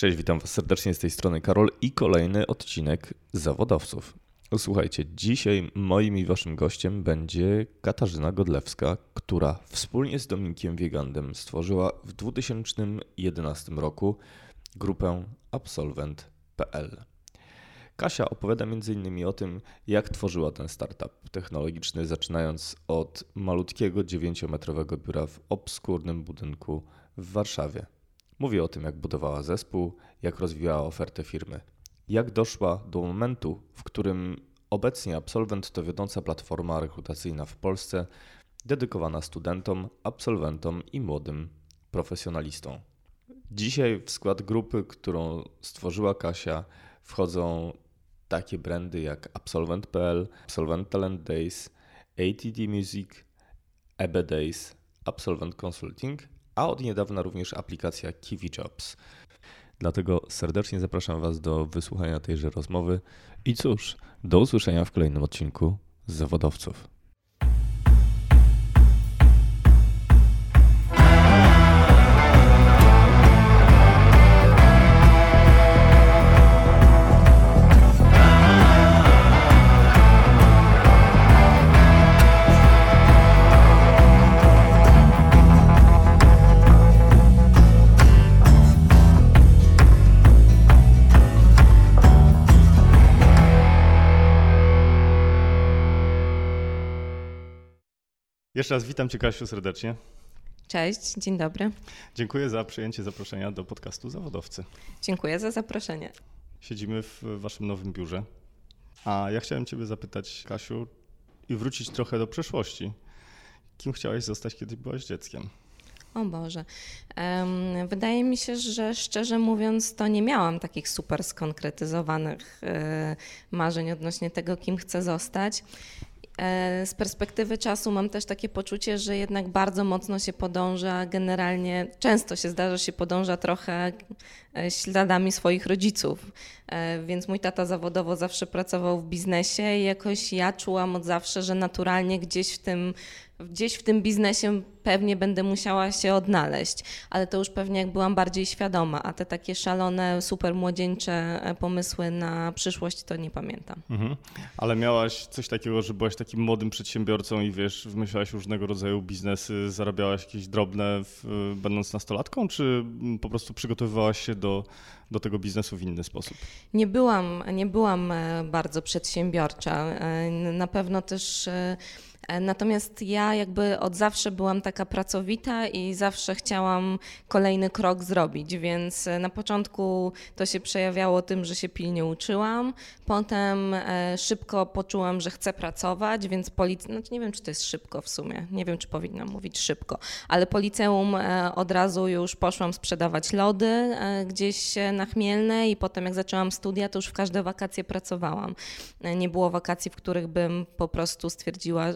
Cześć, witam Was serdecznie z tej strony Karol i kolejny odcinek Zawodowców. Słuchajcie, dzisiaj moim i Waszym gościem będzie Katarzyna Godlewska, która wspólnie z Dominikiem Wiegandem stworzyła w 2011 roku grupę Absolvent.pl. Kasia opowiada m.in. o tym, jak tworzyła ten startup technologiczny, zaczynając od malutkiego 9-metrowego biura w obskurnym budynku w Warszawie. Mówi o tym, jak budowała zespół, jak rozwijała ofertę firmy, jak doszła do momentu, w którym obecnie Absolvent to wiodąca platforma rekrutacyjna w Polsce, dedykowana studentom, absolwentom i młodym profesjonalistom. Dzisiaj w skład grupy, którą stworzyła Kasia, wchodzą takie brandy jak Absolvent.pl, Absolvent Talent Days, ATD Music, EBE Days, Absolvent Consulting, a od niedawna również aplikacja Kiwi Jobs. Dlatego serdecznie zapraszam Was do wysłuchania tejże rozmowy i cóż, do usłyszenia w kolejnym odcinku z zawodowców. Jeszcze raz witam Cię, Kasiu, serdecznie. Cześć, dzień dobry. Dziękuję za przyjęcie zaproszenia do podcastu Zawodowcy. Dziękuję za zaproszenie. Siedzimy w Waszym nowym biurze. A ja chciałem Ciebie zapytać, Kasiu, i wrócić trochę do przeszłości. Kim chciałaś zostać, kiedy byłaś dzieckiem? O Boże. Wydaje mi się, że szczerze mówiąc, to nie miałam takich super skonkretyzowanych y, marzeń odnośnie tego, kim chcę zostać. E, z perspektywy czasu mam też takie poczucie, że jednak bardzo mocno się podąża, generalnie często się zdarza, się podąża trochę e, śladami swoich rodziców. E, więc mój tata zawodowo zawsze pracował w biznesie i jakoś ja czułam od zawsze, że naturalnie gdzieś w tym gdzieś w tym biznesie pewnie będę musiała się odnaleźć, ale to już pewnie jak byłam bardziej świadoma, a te takie szalone, super młodzieńcze e, pomysły na przyszłość to nie pamiętam. Mhm. Ale miałaś coś takiego, że byłaś takim młodym przedsiębiorcą i wiesz, wymyślałaś różnego rodzaju biznesy, zarabiałaś jakieś drobne w, będąc nastolatką, czy po prostu przygotowywałaś się do, do tego biznesu w inny sposób? Nie byłam, nie byłam e, bardzo przedsiębiorcza. E, na pewno też natomiast ja jakby od zawsze byłam taka pracowita i zawsze chciałam kolejny krok zrobić, więc e, na początku to się przejawiało tym, że się pilnie uczyłam, potem e, szybko poczułam, że chcę pracować, więc po znaczy nie wiem, czy to jest szybko w sumie, nie wiem, czy powinnam mówić szybko, ale po liceum od razu już poszłam sprzedawać lody gdzieś na Chmielne i potem jak zaczęłam studia, to już w każde wakacje pracowałam. Nie było wakacji, w których bym po prostu stwierdziła,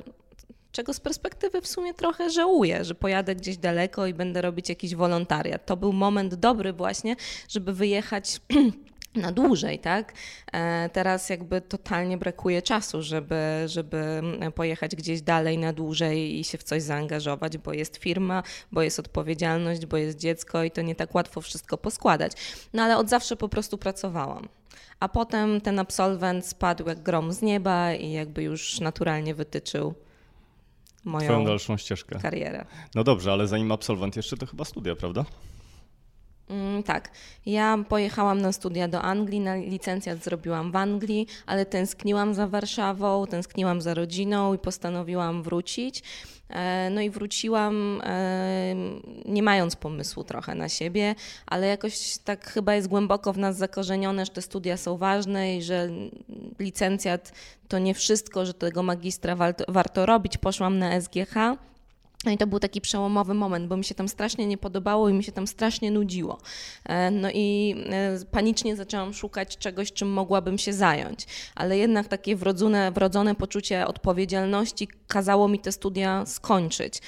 czego z perspektywy w sumie trochę żałuję, że pojadę gdzieś daleko i będę robić jakiś wolontariat. To był moment dobry właśnie, żeby wyjechać na dłużej, tak? E, teraz jakby totalnie brakuje czasu, żeby, żeby pojechać gdzieś dalej na dłużej i się w coś zaangażować, bo jest firma, bo jest odpowiedzialność, bo jest dziecko i to nie tak łatwo wszystko poskładać. No ale od zawsze po prostu pracowałam. A potem ten absolwent spadł jak grom z nieba i jakby już naturalnie wytyczył moją Twoją dalszą ścieżkę. karierę. No dobrze, ale zanim absolwent jeszcze to chyba studia, prawda? Mm, tak. Ja pojechałam na studia do Anglii, na licencjat zrobiłam w Anglii, ale tęskniłam za Warszawą, tęskniłam za rodziną i postanowiłam wrócić. E, no i wróciłam e, nie mając pomysłu trochę na siebie, ale jakoś tak chyba jest głęboko w nas zakorzenione, że te studia są ważne i że licencjat to nie wszystko, że tego magistra warto robić. Poszłam na SGH no i to był taki przełomowy moment, bo mi się tam strasznie nie podobało i mi się tam strasznie nudziło. E, no i e, panicznie zaczęłam szukać czegoś, czym mogłabym się zająć, ale jednak takie wrodzone, wrodzone poczucie odpowiedzialności kazało mi te studia skończyć,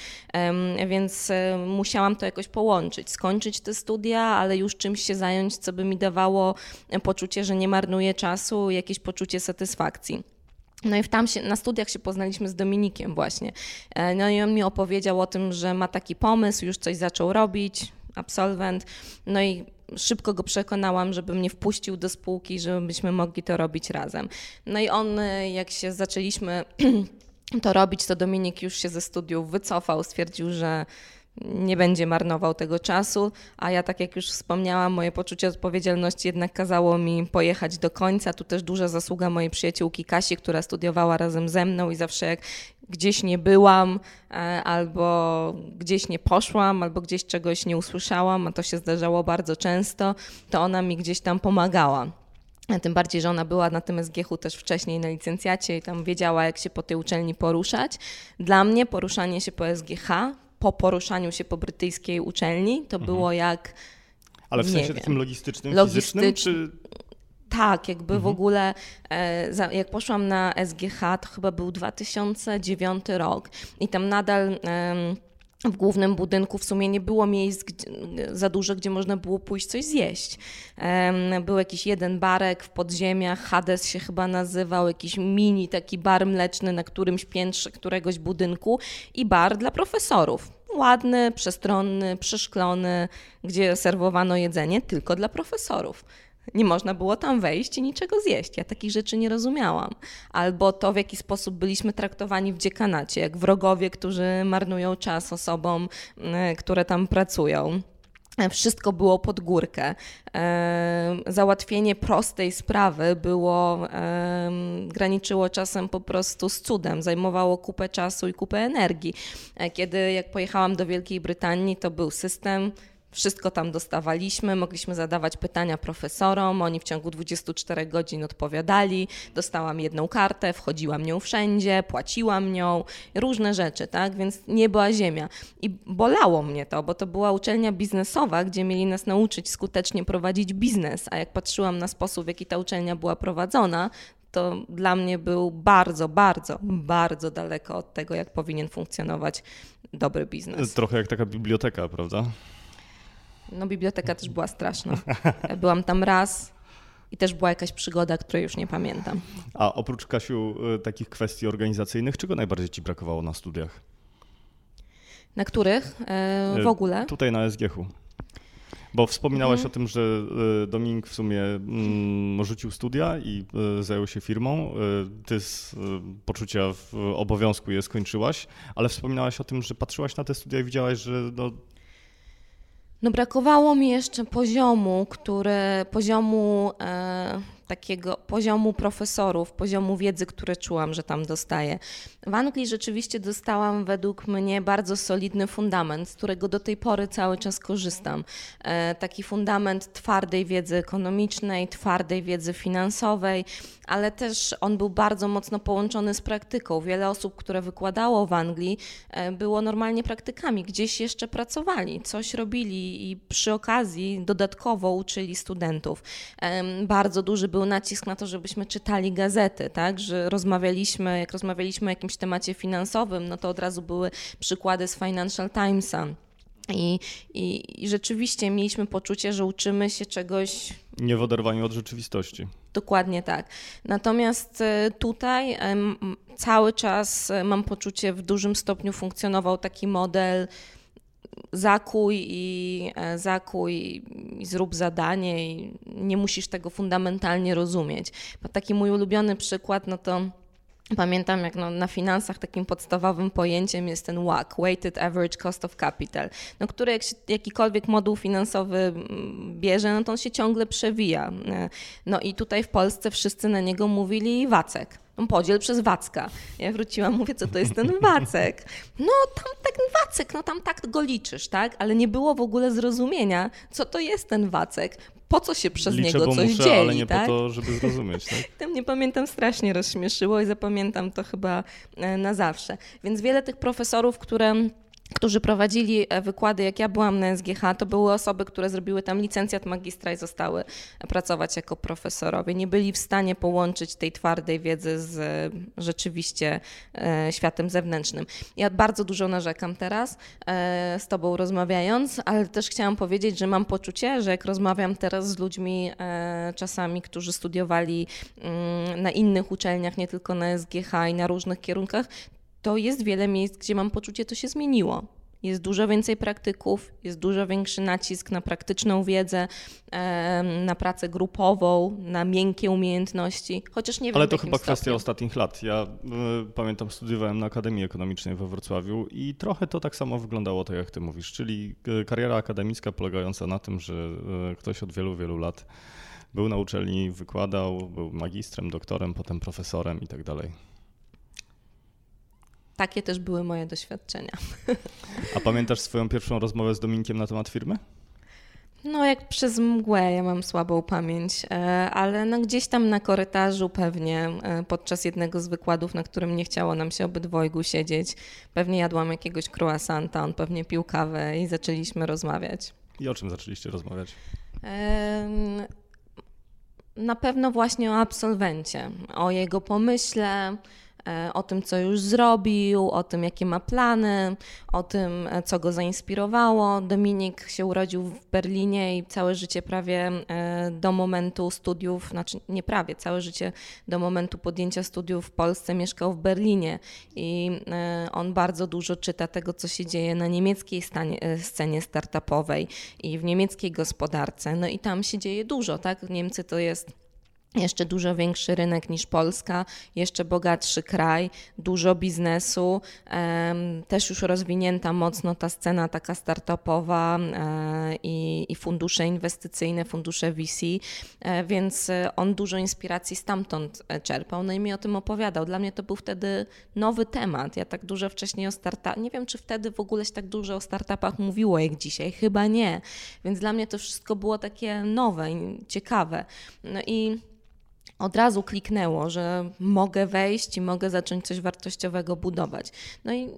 więc e, musiałam to jakoś połączyć, skończyć te studia, ale już czymś się zająć, co by mi dawało poczucie, że nie marnuję czasu, jakieś poczucie satysfakcji. No i tam się, na studiach się poznaliśmy z Dominikiem właśnie. E, no i on mi opowiedział o tym, że ma taki pomysł, już coś zaczął robić, absolwent. No i szybko go przekonałam, żeby mnie wpuścił do spółki, żebyśmy mogli to robić razem. No i on, jak się zaczęliśmy to robić, to Dominik już się ze studiów wycofał, stwierdził, że nie będzie marnował tego czasu, a ja, tak jak już wspomniałam, moje poczucie odpowiedzialności jednak kazało mi pojechać do końca. Tu też duża zasługa mojej przyjaciółki Kasi, która studiowała razem ze mną i zawsze jak gdzieś nie byłam, e, albo gdzieś nie poszłam, albo gdzieś czegoś nie usłyszałam, a to się zdarzało bardzo często, to ona mi gdzieś tam pomagała. Tym bardziej, że ona była na tym SGH też wcześniej na licencjacie i tam wiedziała, jak się po tej uczelni poruszać. Dla mnie poruszanie się po SGH, po poruszaniu się po brytyjskiej uczelni, to mhm. było jak. Ale w sensie wiem, takim logistycznym, logistycz... fizycznym, czy. Tak, jakby mhm. w ogóle e, jak poszłam na SGH, to chyba był 2009 rok i tam nadal w głównym budynku w sumie nie było miejsc za dużo, gdzie można było pójść coś zjeść. Był jakiś jeden barek w podziemiach, Hades się chyba nazywał, jakiś mini taki bar mleczny na którymś piętrze któregoś budynku i bar dla profesorów. Ładny, przestronny, przeszklony, gdzie serwowano jedzenie tylko dla profesorów. Nie można było tam wejść i niczego zjeść. Ja takich rzeczy nie rozumiałam. Albo to, w jaki sposób byliśmy traktowani w dziekanacie, jak wrogowie, którzy marnują czas osobom, mm, które tam pracują. Wszystko było pod górkę. Załatwienie prostej sprawy było, graniczyło czasem po prostu z cudem, zajmowało kupę czasu i kupę energii. E, kiedy jak pojechałam do Wielkiej Brytanii, to był system wszystko tam dostawaliśmy, mogliśmy zadawać pytania profesorom, oni w ciągu 24 godzin odpowiadali. Dostałam jedną kartę, wchodziłam nią wszędzie, płaciłam nią, różne rzeczy, tak? Więc nie była ziemia. I bolało mnie to, bo to była uczelnia biznesowa, gdzie mieli nas nauczyć skutecznie prowadzić biznes, a jak patrzyłam na sposób, w jaki ta uczelnia była prowadzona, to dla mnie był bardzo, bardzo, bardzo daleko od tego, jak powinien funkcjonować dobry biznes. Trochę jak taka biblioteka, prawda? No biblioteka też była straszna. Byłam tam raz i też była jakaś przygoda, której już nie pamiętam. A oprócz Kasiu y, takich kwestii organizacyjnych, czego najbardziej ci brakowało na studiach? Na których? E, w ogóle? Tutaj na SGH-u. Bo wspominałaś mhm. o tym, że y, Dominik w sumie mm, rzucił studia i y, zajął się firmą. Ty z poczucia obowiązku je skończyłaś, ale wspominałaś o tym, że patrzyłaś na te studia i widziałaś, że no, no brakowało mi jeszcze poziomu, który, poziomu e, takiego poziomu profesorów, poziomu wiedzy, które czułam, że tam dostaję. W Anglii rzeczywiście dostałam według mnie bardzo solidny fundament, z którego do tej pory cały czas korzystam. E, taki fundament twardej wiedzy ekonomicznej, twardej wiedzy finansowej, ale też on był bardzo mocno połączony z praktyką. Wiele osób, które wykładało w Anglii, e, było normalnie praktykami, gdzieś jeszcze pracowali, coś robili i przy okazji dodatkowo uczyli studentów. Bardzo duży był nacisk na to, żebyśmy czytali gazety, tak, że rozmawialiśmy, jak rozmawialiśmy o jakimś temacie finansowym, no to od razu były przykłady z Financial Timesa. I, i, I rzeczywiście mieliśmy poczucie, że uczymy się czegoś. Nie w oderwaniu od rzeczywistości. Dokładnie tak. Natomiast e, tutaj cały czas e, mam poczucie, w dużym stopniu funkcjonował taki model zakuj i e, zakuj i zrób zadanie i nie musisz tego fundamentalnie rozumieć. Bo taki mój ulubiony przykład, no to Pamiętam, jak no, na finansach takim podstawowym pojęciem jest ten WAC, Weighted Average Cost of Capital, no, który jak się, jakikolwiek moduł finansowy mm, bierze, no to on się ciągle przewija. E, no i tutaj w Polsce wszyscy na niego mówili Wacek. No, podziel przez Wacka. Ja wróciłam, mówię, co to jest ten Wacek? No tam tak Wacek, no tam tak go liczysz, tak? Ale nie było w ogóle zrozumienia, co to jest ten Wacek po co się przez Liczę, niego coś muszę, dzieli, ale nie tak? po to, żeby zrozumieć, tak? to mnie pamiętam strasznie rozśmieszyło i zapamiętam to chyba e, na zawsze. Więc wiele tych profesorów, które którzy prowadzili e, wykłady, jak ja byłam na SGH, to były osoby, które zrobiły tam licencjat magistra i zostały pracować jako profesorowie. Nie byli w stanie połączyć tej twardej wiedzy z e, rzeczywiście e, światem zewnętrznym. Ja bardzo dużo narzekam teraz z Tobą rozmawiając, ale też chciałam powiedzieć, że mam poczucie, że jak rozmawiam teraz z ludźmi czasami, którzy studiowali mm, na innych uczelniach, nie tylko na SGH i na różnych kierunkach, to jest wiele miejsc, gdzie mam poczucie, to się zmieniło. jest dużo więcej praktyków, jest dużo większy nacisk na praktyczną wiedzę, na pracę grupową, na miękkie umiejętności, chociaż nie wiem Ale to chyba stopniu. kwestia ostatnich lat. Ja y, pamiętam, studiowałem na Akademii Ekonomicznej we Wrocławiu i trochę to tak samo wyglądało, tak jak ty mówisz, czyli y, kariera akademicka polegająca na tym, że y, ktoś od wielu, wielu lat był na uczelni, wykładał, był magistrem, doktorem, potem profesorem i tak dalej. Takie też były moje doświadczenia. A pamiętasz swoją pierwszą rozmowę z Dominikiem na temat firmy? No, jak przez mgłę, ja mam słabą pamięć, e, ale no gdzieś tam na korytarzu pewnie e, podczas jednego z wykładów, na którym nie chciało nam się obydwojgu siedzieć, pewnie jadłam jakiegoś croissanta, on pewnie pił kawę i zaczęliśmy rozmawiać. I o czym zaczęliście rozmawiać? Na pewno właśnie o absolwencie, o jego pomyśle, o tym, co już zrobił, o tym, jakie ma plany, o tym, e, co go zainspirowało. Dominik się urodził w Berlinie i całe życie prawie e, do momentu studiów, znaczy nie prawie, całe życie do momentu podjęcia studiów w Polsce mieszkał w Berlinie i on bardzo dużo czyta tego, co się dzieje na niemieckiej stanie, scenie startupowej i w niemieckiej gospodarce. No i tam się dzieje dużo, tak? Niemcy to jest jeszcze dużo większy rynek niż Polska, jeszcze bogatszy kraj, dużo biznesu, też już rozwinięta mocno ta scena taka startupowa e, i, i fundusze inwestycyjne, fundusze VC, e, więc on dużo inspiracji stamtąd e, czerpał. No i mi o tym opowiadał. Dla mnie to był wtedy nowy temat. Ja tak dużo wcześniej o startupach, nie wiem czy wtedy w ogóle się tak dużo o startupach mówiło jak dzisiaj, chyba nie. Więc dla mnie to wszystko było takie nowe ciekawe. No i od razu kliknęło, że mogę wejść i mogę zacząć coś wartościowego budować. No i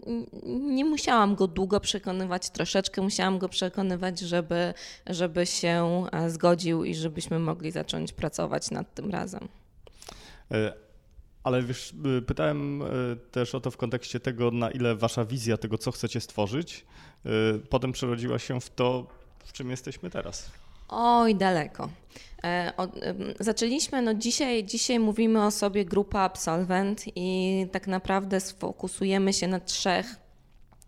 nie musiałam go długo przekonywać, troszeczkę musiałam go przekonywać, żeby, żeby się e, zgodził i żebyśmy mogli zacząć pracować nad tym razem. E, ale wiesz, y, pytałem też o to w kontekście tego, na ile wasza wizja tego, co chcecie stworzyć, potem przerodziła się w to, w czym jesteśmy teraz. Oj, daleko. E, zaczęliśmy, no dzisiaj, dzisiaj mówimy o sobie grupa absolwent i tak naprawdę sfokusujemy się na trzech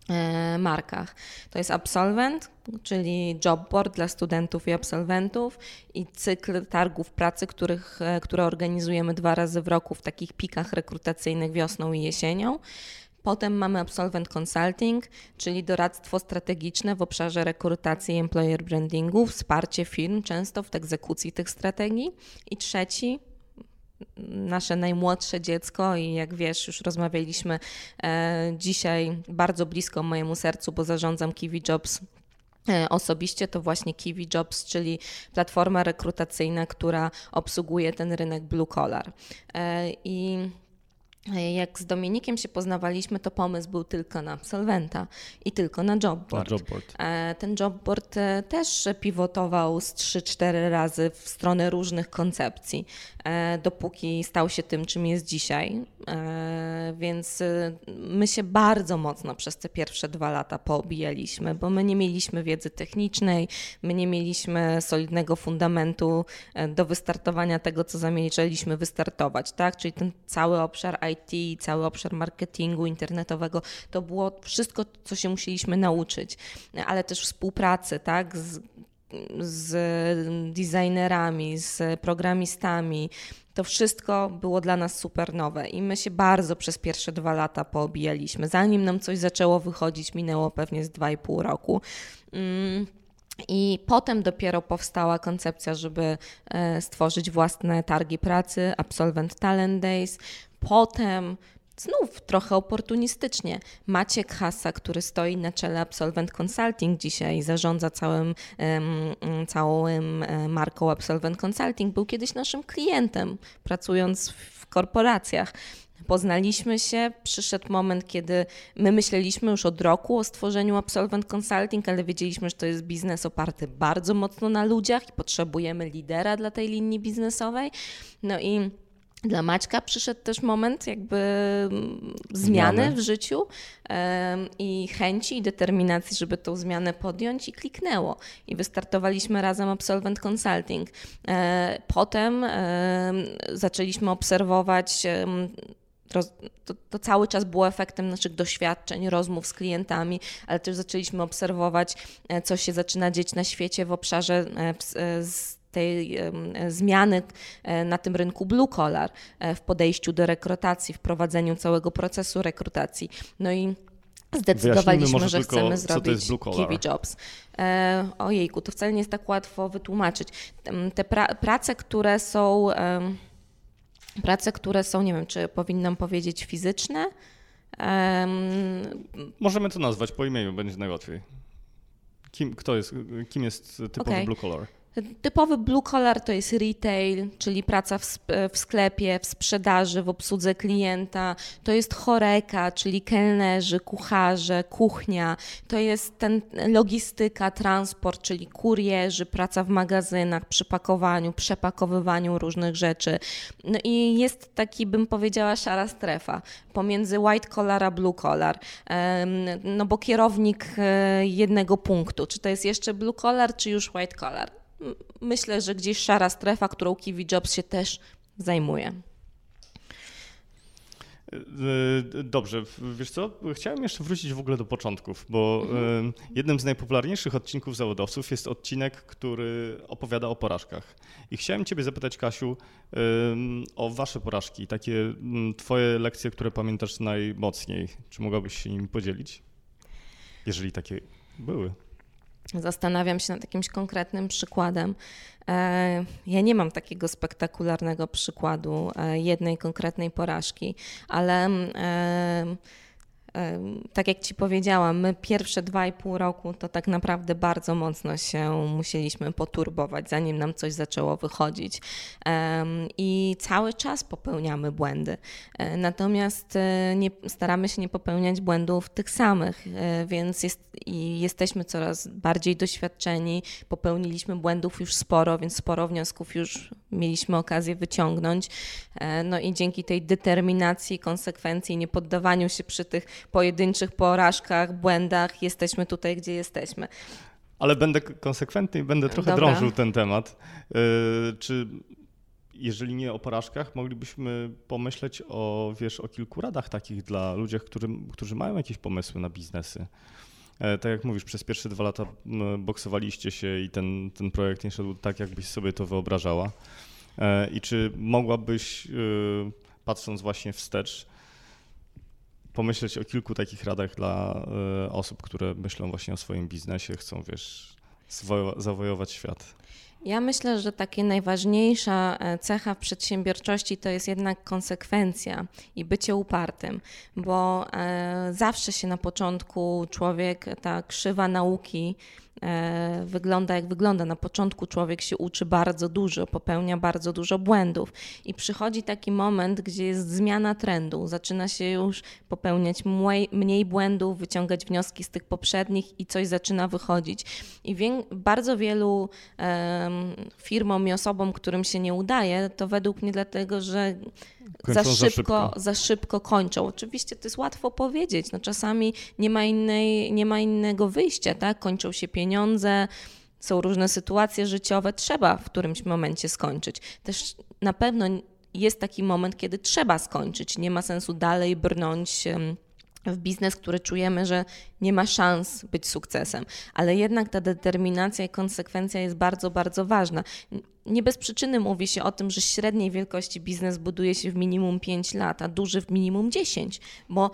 e, markach. To jest absolwent, czyli job board dla studentów i absolwentów i cykl targów pracy, których, e, które organizujemy dwa razy w roku w takich pikach rekrutacyjnych wiosną i jesienią. Potem mamy Absolvent Consulting, czyli doradztwo strategiczne w obszarze rekrutacji i employer brandingu, wsparcie firm często w egzekucji tych strategii. I trzeci, nasze najmłodsze dziecko i jak wiesz, już rozmawialiśmy e, dzisiaj bardzo blisko mojemu sercu, bo zarządzam Kiwi Jobs e, Osobiście to właśnie Kiwi Jobs, czyli platforma rekrutacyjna, która obsługuje ten rynek blue collar. E, I jak z Dominikiem się poznawaliśmy, to pomysł był tylko na absolwenta i tylko na jobboard. Na jobboard. E, ten jobboard e, też pivotował z 3-4 razy w stronę różnych koncepcji, e, dopóki stał się tym, czym jest dzisiaj. Więc my się bardzo mocno przez te pierwsze dwa lata poobijaliśmy, bo my nie mieliśmy wiedzy technicznej, my nie mieliśmy solidnego fundamentu do wystartowania tego, co zamierzaliśmy wystartować, tak? Czyli ten cały obszar IT, cały obszar marketingu internetowego, to było wszystko, co się musieliśmy nauczyć, ale też współpracy, tak, z, z designerami, z programistami. To wszystko było dla nas super nowe i my się bardzo przez pierwsze dwa lata poobijaliśmy. Zanim nam coś zaczęło wychodzić, minęło pewnie z dwa i pół roku. Mm. I potem dopiero powstała koncepcja, żeby e, stworzyć własne targi pracy, Absolvent Talent Days. Potem znów trochę oportunistycznie. Maciek Hasa, który stoi na czele Absolvent Consulting dzisiaj, zarządza całym, całą e, marką Absolvent Consulting, był kiedyś naszym klientem, pracując w korporacjach. Poznaliśmy się, przyszedł moment, kiedy my myśleliśmy już od roku o stworzeniu Absolvent Consulting, ale wiedzieliśmy, że to jest biznes oparty bardzo mocno na ludziach i potrzebujemy lidera dla tej linii biznesowej. No i dla Maćka przyszedł też moment jakby mm, zmiany, zmiany. w życiu i chęci i determinacji, żeby tą zmianę podjąć i kliknęło. I wystartowaliśmy razem Absolvent Consulting. E, potem zaczęliśmy obserwować to, to, cały czas było efektem naszych doświadczeń, rozmów z klientami, ale też zaczęliśmy obserwować, co się zaczyna dzieć na świecie w obszarze tej zmiany na tym rynku blue collar, w podejściu do rekrutacji, w prowadzeniu całego procesu rekrutacji. No i zdecydowaliśmy, że chcemy zrobić Kiwi Jobs. E, ojejku, to wcale nie jest tak łatwo wytłumaczyć. Te pra prace, które są, e, prace, które są, nie wiem, czy powinnam powiedzieć fizyczne? E, Możemy to nazwać po imieniu, będzie najłatwiej. Kim, kto jest, kim jest typowy okay. blue collar? Typowy blue collar to jest retail, czyli praca w, w, sklepie, w sprzedaży, w obsłudze klienta. To jest choreka, czyli kelnerzy, kucharze, kuchnia. To jest ten logistyka, transport, czyli kurierzy, praca w magazynach, przy pakowaniu, przepakowywaniu różnych rzeczy. No i jest taki, bym powiedziała, szara strefa pomiędzy white collar a blue collar. No bo kierownik e, jednego punktu, czy to jest jeszcze blue collar, czy już white collar myślę, że gdzieś szara strefa, którą Kiwi Jobs się też zajmuje. E, dobrze, wiesz co? Chciałem jeszcze wrócić w ogóle do początków, bo mhm. jednym z najpopularniejszych odcinków zawodowców jest odcinek, który opowiada o porażkach. I chciałem Ciebie zapytać, Kasiu, o Wasze porażki, takie Twoje lekcje, które pamiętasz najmocniej. Czy mogłabyś się nimi podzielić? Jeżeli takie były. Zastanawiam się nad jakimś konkretnym przykładem. E, ja nie mam takiego spektakularnego przykładu e, jednej konkretnej porażki, ale e, tak jak Ci powiedziałam, my pierwsze dwa i pół roku to tak naprawdę bardzo mocno się musieliśmy poturbować, zanim nam coś zaczęło wychodzić. I cały czas popełniamy błędy. E, natomiast e, nie, staramy się nie popełniać błędów tych samych, e, więc jest, jesteśmy coraz bardziej doświadczeni. Popełniliśmy błędów już sporo, więc sporo wniosków już mieliśmy okazję wyciągnąć. No i dzięki tej determinacji, konsekwencji, nie poddawaniu się przy tych pojedynczych porażkach, błędach jesteśmy tutaj, gdzie jesteśmy. Ale będę konsekwentny i będę trochę Dobra. drążył ten temat. Yy, czy jeżeli nie o porażkach, moglibyśmy pomyśleć o, wiesz, o kilku radach takich dla ludzi, którzy, którzy mają jakieś pomysły na biznesy. E, tak jak mówisz, przez pierwsze dwa lata boksowaliście się i ten, ten projekt nie szedł tak, jakbyś sobie to wyobrażała. E, I czy mogłabyś, patrząc właśnie wstecz, pomyśleć o kilku takich radach dla e, osób, które myślą właśnie o swoim biznesie, chcą, wiesz, zawojować świat. Ja myślę, że takie najważniejsza e, cecha w przedsiębiorczości to jest jednak konsekwencja i bycie upartym, bo e, zawsze się na początku człowiek, ta krzywa nauki wygląda jak wygląda. Na początku człowiek się uczy bardzo dużo, popełnia bardzo dużo błędów i przychodzi taki moment, gdzie jest zmiana trendu, zaczyna się już popełniać mniej, mniej błędów, wyciągać wnioski z tych poprzednich i coś zaczyna wychodzić. I wie, bardzo wielu um, firmom i osobom, którym się nie udaje, to według mnie dlatego, że za szybko, za szybko, za szybko. kończą. Oczywiście to jest łatwo powiedzieć, no czasami nie ma, innej, nie ma innego wyjścia, tak? Kończą się pieniądze, są różne sytuacje życiowe, trzeba w którymś momencie skończyć. Też na pewno jest taki moment, kiedy trzeba skończyć. Nie ma sensu dalej brnąć w biznes, który czujemy, że nie ma szans być sukcesem. Ale jednak ta determinacja i konsekwencja jest bardzo, bardzo ważna. Nie bez przyczyny mówi się o tym, że średniej wielkości biznes buduje się w minimum 5 lat, a duży w minimum 10, bo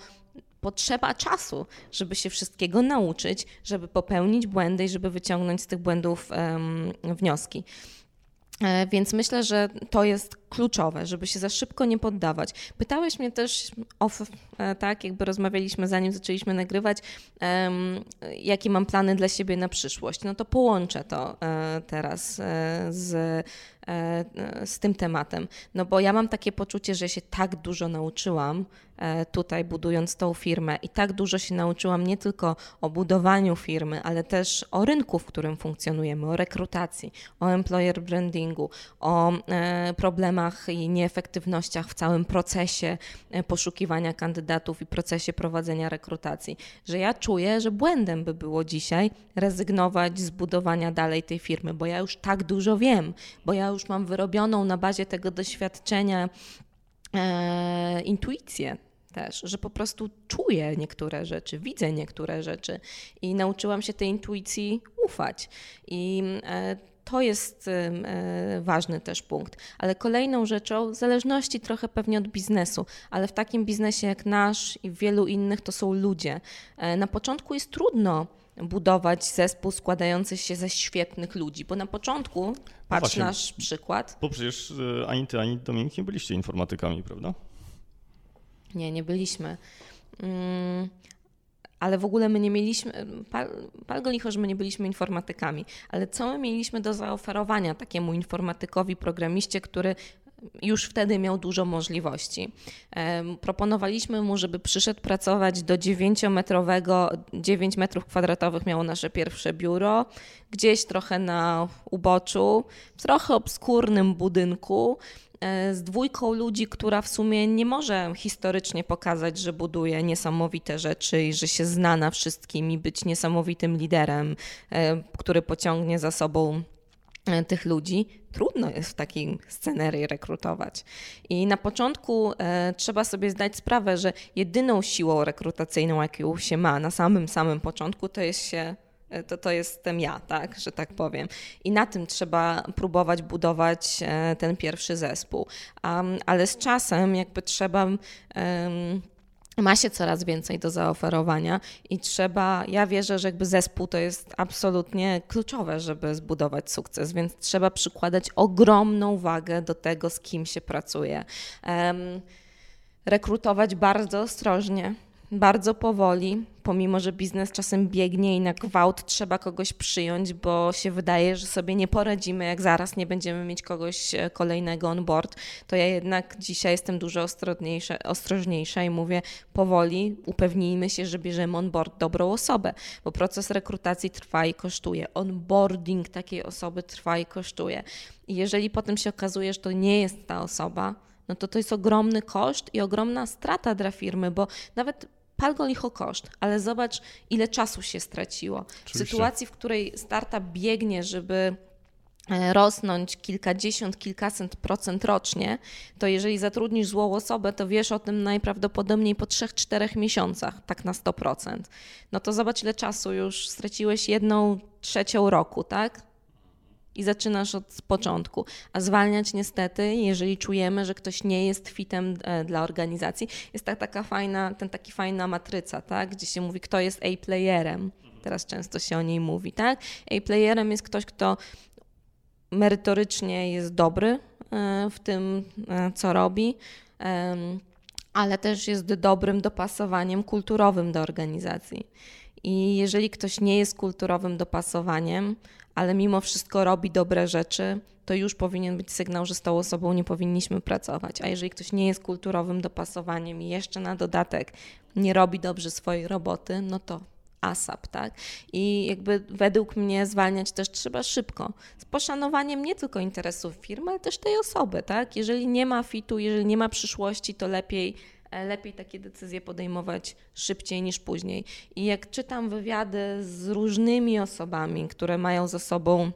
potrzeba czasu, żeby się wszystkiego nauczyć, żeby popełnić błędy i żeby wyciągnąć z tych błędów um, wnioski. E, więc myślę, że to jest kluczowe, żeby się za szybko nie poddawać. Pytałeś mnie też off, e, tak, jakby rozmawialiśmy zanim zaczęliśmy nagrywać, um, jakie mam plany dla siebie na przyszłość. No to połączę to e, teraz z z tym tematem. No bo ja mam takie poczucie, że się tak dużo nauczyłam e, tutaj budując tą firmę i tak dużo się nauczyłam nie tylko o budowaniu firmy, ale też o rynku, w którym funkcjonujemy, o rekrutacji, o employer brandingu, o e, problemach i nieefektywnościach w całym procesie poszukiwania kandydatów i procesie prowadzenia rekrutacji, że ja czuję, że błędem by było dzisiaj rezygnować z budowania dalej tej firmy, bo ja już tak dużo wiem, bo ja już już mam wyrobioną na bazie tego doświadczenia e, intuicję też, że po prostu czuję niektóre rzeczy, widzę niektóre rzeczy i nauczyłam się tej intuicji ufać. I e, to jest e, ważny też punkt. Ale kolejną rzeczą, w zależności trochę pewnie od biznesu, ale w takim biznesie jak nasz i w wielu innych to są ludzie. E, na początku jest trudno budować zespół składający się ze świetnych ludzi, bo na początku, patrz no nasz przykład. Bo przecież ani ty, ani Dominik nie byliście informatykami, prawda? Nie, nie byliśmy. Mm, ale w ogóle my nie mieliśmy, pal, pal go licho, że my nie byliśmy informatykami, ale co my mieliśmy do zaoferowania takiemu informatykowi, programiście, który już wtedy miał dużo możliwości. Proponowaliśmy mu, żeby przyszedł pracować do 9-metrowego, 9 metrów kwadratowych miało nasze pierwsze biuro, gdzieś trochę na uboczu, w trochę obskurnym budynku, E, z dwójką ludzi, która w sumie nie może historycznie pokazać, że buduje niesamowite rzeczy i że się zna na wszystkim i być niesamowitym liderem, e, który pociągnie za sobą e, tych ludzi, trudno jest w takiej scenerii rekrutować. I na początku e, trzeba sobie zdać sprawę, że jedyną siłą rekrutacyjną, jaką się ma na samym samym początku, to jest się E, to to jestem ja, tak, że tak powiem. I na tym trzeba próbować budować e, ten pierwszy zespół. Um, ale z czasem jakby trzeba. Um, ma się coraz więcej do zaoferowania i trzeba, ja wierzę, że jakby zespół to jest absolutnie kluczowe, żeby zbudować sukces, więc trzeba przykładać ogromną wagę do tego, z kim się pracuje. Um, rekrutować bardzo ostrożnie, bardzo powoli, pomimo że biznes czasem biegnie i na gwałt trzeba kogoś przyjąć, bo się wydaje, że sobie nie poradzimy, jak zaraz nie będziemy mieć kogoś e, kolejnego on board, to ja jednak dzisiaj jestem dużo ostrożniejsza, ostrożniejsza i mówię powoli, upewnijmy się, że bierzemy on board dobrą osobę, bo proces rekrutacji trwa i kosztuje. Onboarding takiej osoby trwa i kosztuje. I jeżeli potem się okazuje, że to nie jest ta osoba, no to to jest ogromny koszt i ogromna strata dla firmy, bo nawet pal go licho koszt, ale zobacz, ile czasu się straciło. Oczywiście. W sytuacji, w której startup biegnie, żeby e, rosnąć kilkadziesiąt, kilkaset procent rocznie, to jeżeli zatrudnisz złą osobę, to wiesz o tym najprawdopodobniej po 3-4 miesiącach, tak na 100%. No to zobacz, ile czasu już straciłeś jedną trzecią roku, tak? I zaczynasz od początku. A zwalniać niestety, jeżeli czujemy, że ktoś nie jest fitem e, dla organizacji, jest ta, taka fajna, ten taki fajna matryca, tak? gdzie się mówi, kto jest A-playerem. Teraz często się o niej mówi, tak? A-playerem jest ktoś, kto merytorycznie jest dobry e, w tym, e, co robi, ale też jest dobrym dopasowaniem kulturowym do organizacji. I jeżeli ktoś nie jest kulturowym dopasowaniem, ale mimo wszystko robi dobre rzeczy, to już powinien być sygnał, że z tą osobą nie powinniśmy pracować. A jeżeli ktoś nie jest kulturowym dopasowaniem i jeszcze na dodatek nie robi dobrze swojej roboty, no to ASAP, tak? I jakby według mnie zwalniać też trzeba szybko, z poszanowaniem nie tylko interesów firmy, ale też tej osoby, tak? Jeżeli nie ma fitu, jeżeli nie ma przyszłości, to lepiej lepiej takie decyzje podejmować szybciej niż później. I jak czytam wywiady z różnymi osobami, które mają za sobą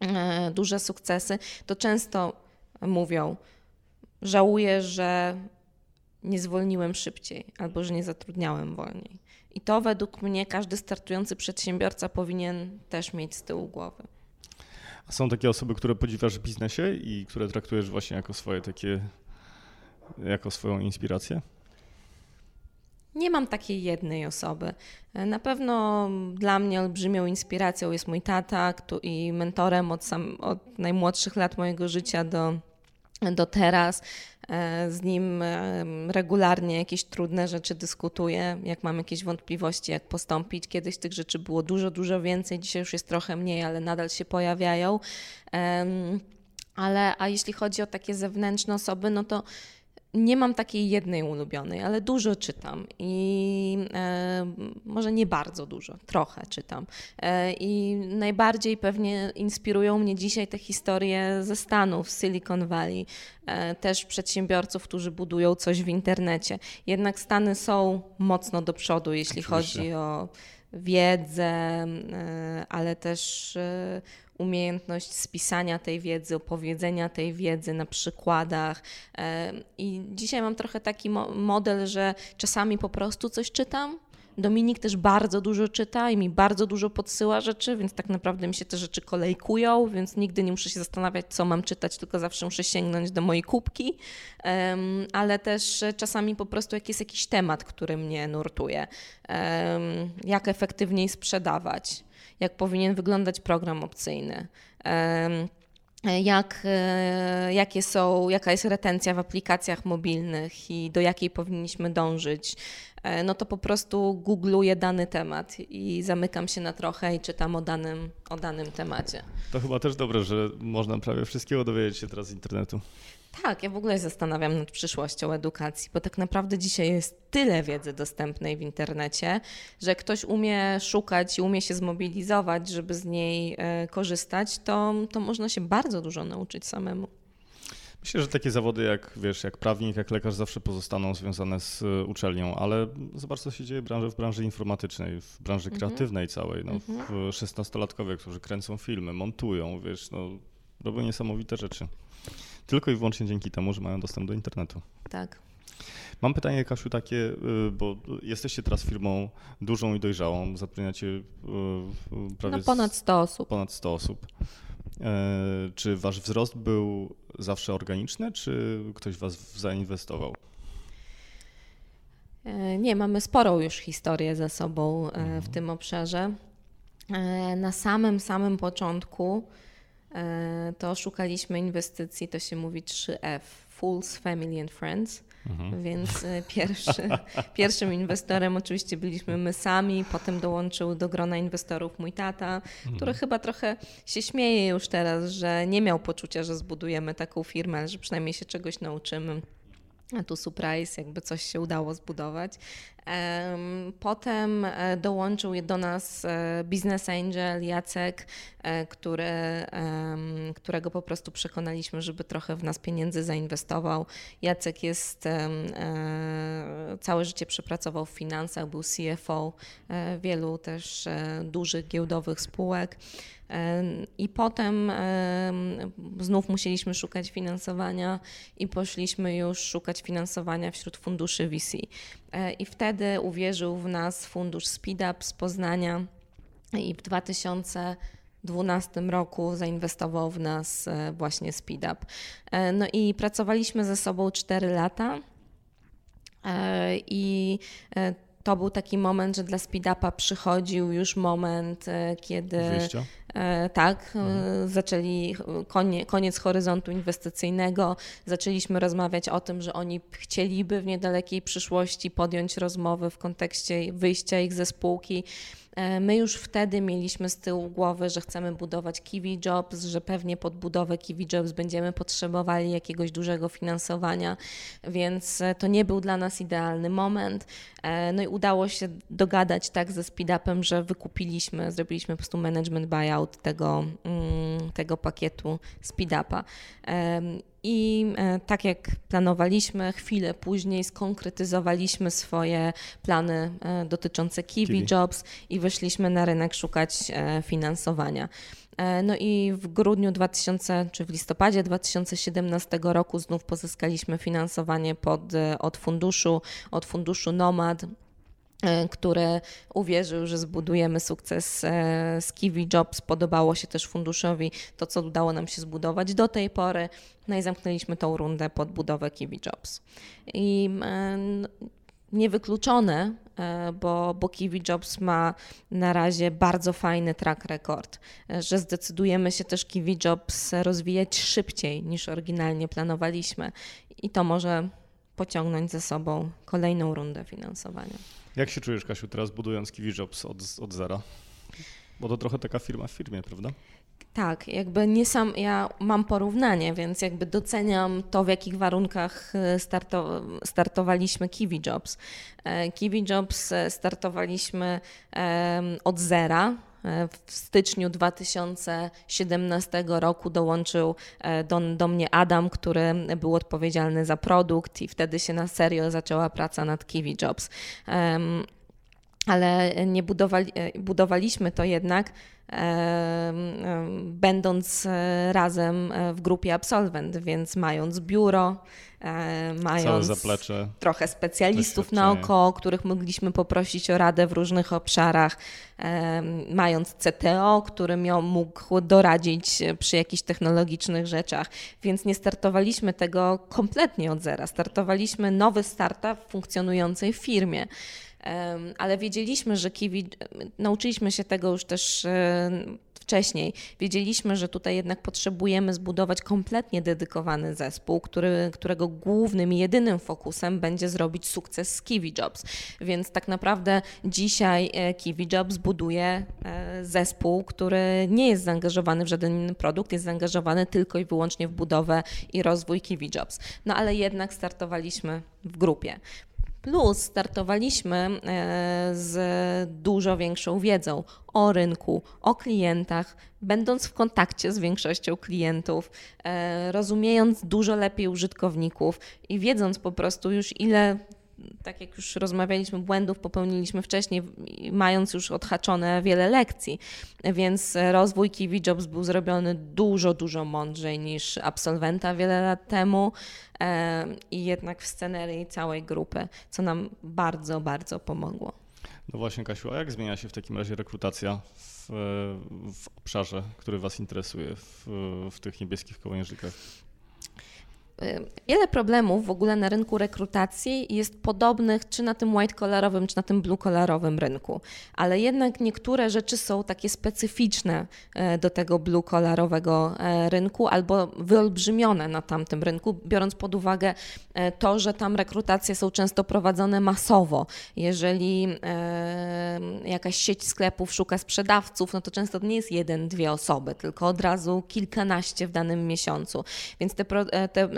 e, duże sukcesy, to często mówią: Żałuję, że nie zwolniłem szybciej albo że nie zatrudniałem wolniej. I to według mnie każdy startujący przedsiębiorca powinien też mieć z tyłu głowy. A są takie osoby, które podziwiasz w biznesie i które traktujesz właśnie jako swoje takie jako swoją inspirację? Nie mam takiej jednej osoby. Na pewno dla mnie olbrzymią inspiracją jest mój tata i mentorem od, sam, od najmłodszych lat mojego życia do, do teraz. E, z nim e, regularnie jakieś trudne rzeczy dyskutuję, jak mam jakieś wątpliwości, jak postąpić. Kiedyś tych rzeczy było dużo, dużo więcej, dzisiaj już jest trochę mniej, ale nadal się pojawiają. Ale a jeśli chodzi o takie zewnętrzne osoby, no to nie mam takiej jednej ulubionej, ale dużo czytam i e, może nie bardzo dużo, trochę czytam. E, I najbardziej pewnie inspirują mnie dzisiaj te historie ze Stanów, Silicon Valley, e, też przedsiębiorców, którzy budują coś w internecie. Jednak Stany są mocno do przodu, jeśli Oczywiście. chodzi o wiedzę, ale też umiejętność spisania tej wiedzy, opowiedzenia tej wiedzy na przykładach. I dzisiaj mam trochę taki model, że czasami po prostu coś czytam, Dominik też bardzo dużo czyta i mi bardzo dużo podsyła rzeczy, więc tak naprawdę mi się te rzeczy kolejkują, więc nigdy nie muszę się zastanawiać, co mam czytać, tylko zawsze muszę sięgnąć do mojej kubki. Um, ale też czasami po prostu jak jest jakiś temat, który mnie nurtuje, um, jak efektywniej sprzedawać, jak powinien wyglądać program opcyjny. Um, jak, e, jakie są, jaka jest retencja w aplikacjach mobilnych i do jakiej powinniśmy dążyć, e, no to po prostu googluję dany temat i zamykam się na trochę i czytam o danym, o danym temacie. To chyba też dobre, że można prawie wszystkiego dowiedzieć się teraz z internetu. Tak, ja w ogóle się zastanawiam nad przyszłością edukacji, bo tak naprawdę dzisiaj jest tyle wiedzy dostępnej w internecie, że ktoś umie szukać i umie się zmobilizować, żeby z niej e, korzystać, to, to można się bardzo dużo nauczyć samemu. Myślę, że takie zawody jak, wiesz, jak prawnik, jak lekarz zawsze pozostaną związane z e, uczelnią, ale zobacz, co się dzieje w branży, w branży informatycznej, w branży mhm. kreatywnej całej. No, mhm. 16-latkowie, którzy kręcą filmy, montują, wiesz, no, robią niesamowite rzeczy. Tylko i wyłącznie dzięki temu, że mają dostęp do internetu. Tak. Mam pytanie, Kasiu, takie, y, bo jesteście teraz firmą dużą i dojrzałą, zatrudniacie y, prawie no ponad 100 osób. Ponad 100 osób. E, czy wasz wzrost był zawsze organiczny, czy ktoś was zainwestował? E, nie, mamy sporą już historię za sobą e, w mhm. tym obszarze. Na samym, samym początku to szukaliśmy inwestycji, to się mówi 3F, Fools, Family and Friends. Mhm. Więc e, pierwszy, pierwszym inwestorem oczywiście byliśmy my sami, potem dołączył do grona inwestorów mój tata, mhm. który chyba trochę się śmieje już teraz, że nie miał poczucia, że zbudujemy taką firmę, ale że przynajmniej się czegoś nauczymy. A tu surprise, jakby coś się udało zbudować. Potem e, dołączył do nas e, business angel Jacek, e, który, którego po prostu przekonaliśmy, żeby trochę w nas pieniędzy zainwestował. Jacek jest całe życie przepracował w finansach, był CFO wielu też dużych giełdowych spółek. I potem znów musieliśmy szukać finansowania i poszliśmy już szukać finansowania wśród funduszy VC. E, I wtedy uwierzył w nas fundusz SpeedUp z Poznania i w 2012 roku zainwestował w nas e, właśnie SpeedUp. E, no i pracowaliśmy ze sobą 4 lata. I to był taki moment, że dla speed-upa przychodził już moment, kiedy. Wyjścia? E, tak, e, mhm. zaczęli konie, koniec horyzontu inwestycyjnego, zaczęliśmy rozmawiać o tym, że oni chcieliby w niedalekiej przyszłości podjąć rozmowy w kontekście wyjścia ich ze spółki. E, my już wtedy mieliśmy z tyłu głowy, że chcemy budować Kiwi Jobs, że pewnie pod budowę Kiwi Jobs będziemy potrzebowali jakiegoś dużego finansowania, więc e, to nie był dla nas idealny moment. E, no i udało się dogadać tak ze speed-upem, że wykupiliśmy, zrobiliśmy po prostu management buyout tego, mm, tego pakietu speed-upa. I e, tak jak planowaliśmy, chwilę później skonkretyzowaliśmy swoje plany e, dotyczące Kiwi Jobs i wyszliśmy na rynek szukać e, finansowania. No i w grudniu 2000, czy w listopadzie 2017 roku znów pozyskaliśmy finansowanie pod, od funduszu, od funduszu Nomad który uwierzył, że zbudujemy sukces e, z Kiwi Jobs. Podobało się też funduszowi to, co udało nam się zbudować do tej pory. No i zamknęliśmy tą rundę pod budowę Kiwi Jobs. I e, niewykluczone, bo, bo Kiwi Jobs ma na razie bardzo fajny track record, że zdecydujemy się też Kiwi Jobs rozwijać szybciej niż oryginalnie planowaliśmy i to może pociągnąć ze sobą kolejną rundę finansowania. Jak się czujesz, Kasiu, teraz budując Kiwi Jobs od, od zera? Bo to trochę taka firma w firmie, prawda? Tak, jakby nie sam, ja mam porównanie, więc jakby doceniam to, w jakich warunkach e, starto, startowaliśmy Kiwi Jobs. E, Kiwi Jobs e, startowaliśmy od zera, w styczniu 2017 roku dołączył e, do, do mnie Adam, który był odpowiedzialny za produkt i wtedy się na serio zaczęła praca nad Kiwi Jobs. ale nie budowali, budowaliśmy to jednak będąc e, razem e, w grupie absolwent, więc mając biuro, e, mając trochę specjalistów naokoło, których mogliśmy poprosić o radę w różnych obszarach, mając CTO, który miał, mógł doradzić przy jakichś technologicznych rzeczach, więc nie startowaliśmy tego kompletnie od zera. Startowaliśmy nowy startup w funkcjonującej firmie ale wiedzieliśmy, że Kiwi, nauczyliśmy się tego już też wcześniej. Wiedzieliśmy, że tutaj jednak potrzebujemy zbudować kompletnie dedykowany zespół, który, którego głównym i jedynym fokusem będzie zrobić sukces z Kiwi Jobs. Więc tak naprawdę dzisiaj e, Kiwi Jobs buduje e, zespół, który nie jest zaangażowany w żaden inny produkt, jest zaangażowany tylko i wyłącznie w budowę i rozwój Kiwi Jobs. No ale jednak startowaliśmy w grupie. Plus startowaliśmy e, z dużo większą wiedzą o rynku, o klientach, będąc w kontakcie z większością klientów, e, rozumiejąc dużo lepiej użytkowników i wiedząc po prostu już ile tak jak już rozmawialiśmy, błędów popełniliśmy wcześniej, mając już odhaczone wiele lekcji, więc rozwój Kiwi Jobs był zrobiony dużo, dużo mądrzej niż absolwenta wiele lat temu i jednak w scenerii całej grupy, co nam bardzo, bardzo pomogło. No właśnie, Kasiu, a jak zmienia się w takim razie rekrutacja w, w obszarze, który Was interesuje, w, w tych niebieskich kołnierzykach? Wiele problemów w ogóle na rynku rekrutacji jest podobnych czy na tym white collarowym, czy na tym blue collarowym rynku, ale jednak niektóre rzeczy są takie specyficzne e, do tego blue collarowego e, rynku albo wyolbrzymione na tamtym rynku, biorąc pod uwagę to, że tam rekrutacje są często prowadzone masowo. Jeżeli jakaś sieć sklepów szuka sprzedawców, no to często to nie jest jeden, dwie osoby, tylko od razu kilkanaście w danym miesiącu. Więc te, te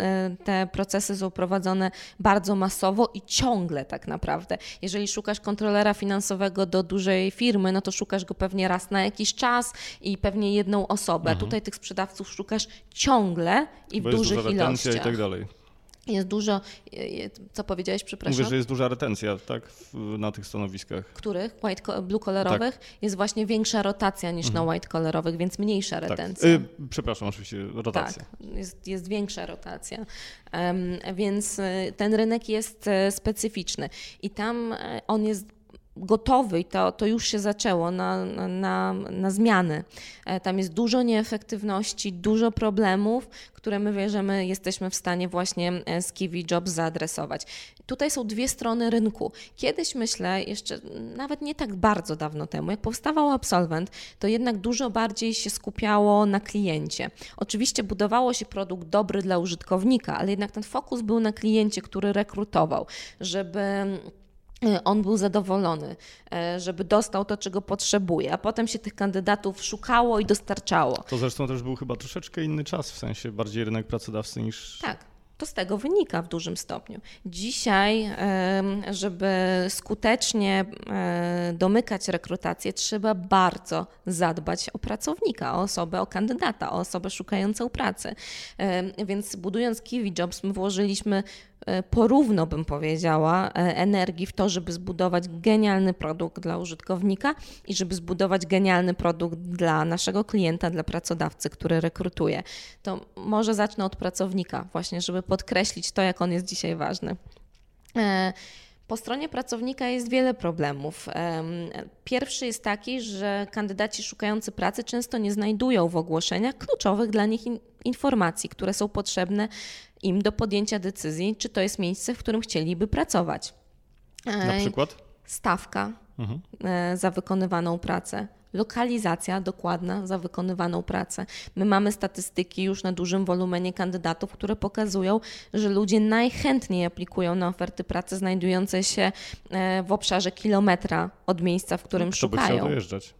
te procesy są prowadzone bardzo masowo i ciągle tak naprawdę. Jeżeli szukasz kontrolera finansowego do dużej firmy, no to szukasz go pewnie raz na jakiś czas i pewnie jedną osobę. Mhm. Tutaj tych sprzedawców szukasz ciągle i Bo w dużych ilościach. i tak dalej. Jest dużo, co powiedziałeś, przepraszam? Mówię, że jest duża retencja, tak, na tych stanowiskach. Których? White, blue colorowych? Tak. Jest właśnie większa rotacja niż mhm. na white colorowych, więc mniejsza tak. retencja. Tak. przepraszam, oczywiście, rotacja. Tak, jest, jest większa rotacja. Um, więc y, ten rynek jest y, specyficzny i tam y, on jest gotowy i to, to już się zaczęło na, na, na zmiany. E, tam jest dużo nieefektywności, dużo problemów, które my wierzymy, jesteśmy w stanie właśnie e, z Kiwi Jobs zaadresować. Tutaj są dwie strony rynku. Kiedyś myślę, jeszcze nawet nie tak bardzo dawno temu, jak powstawał Absolvent, to jednak dużo bardziej się skupiało na kliencie. Oczywiście budowało się produkt dobry dla użytkownika, ale jednak ten fokus był na kliencie, który rekrutował, żeby on był zadowolony, e, żeby dostał to, czego potrzebuje, a potem się tych kandydatów szukało i dostarczało. To zresztą też był chyba troszeczkę inny czas, w sensie bardziej rynek pracodawcy niż. Tak. To z tego wynika w dużym stopniu. Dzisiaj, żeby skutecznie e, domykać rekrutację, trzeba bardzo zadbać o pracownika, o osobę, o kandydata, o osobę szukającą pracy. Więc budując Kiwi Jobs, my włożyliśmy porówno, bym powiedziała, e, energii w to, żeby zbudować genialny produkt dla użytkownika i żeby zbudować genialny produkt dla naszego klienta, dla pracodawcy, który rekrutuje. To może zacznę od pracownika, właśnie, żeby podkreślić to, jak on jest dzisiaj ważny. Po stronie pracownika jest wiele problemów. Pierwszy jest taki, że kandydaci szukający pracy często nie znajdują w ogłoszeniach kluczowych dla nich informacji, które są potrzebne im do podjęcia decyzji, czy to jest miejsce, w którym chcieliby pracować. Na przykład? Stawka mhm. E, za wykonywaną pracę lokalizacja dokładna za wykonywaną pracę. My mamy statystyki już na dużym wolumenie kandydatów, które pokazują, że ludzie najchętniej aplikują na oferty pracy znajdujące się e, w obszarze kilometra od miejsca, w którym Kto szukają. By chciał dojeżdżać?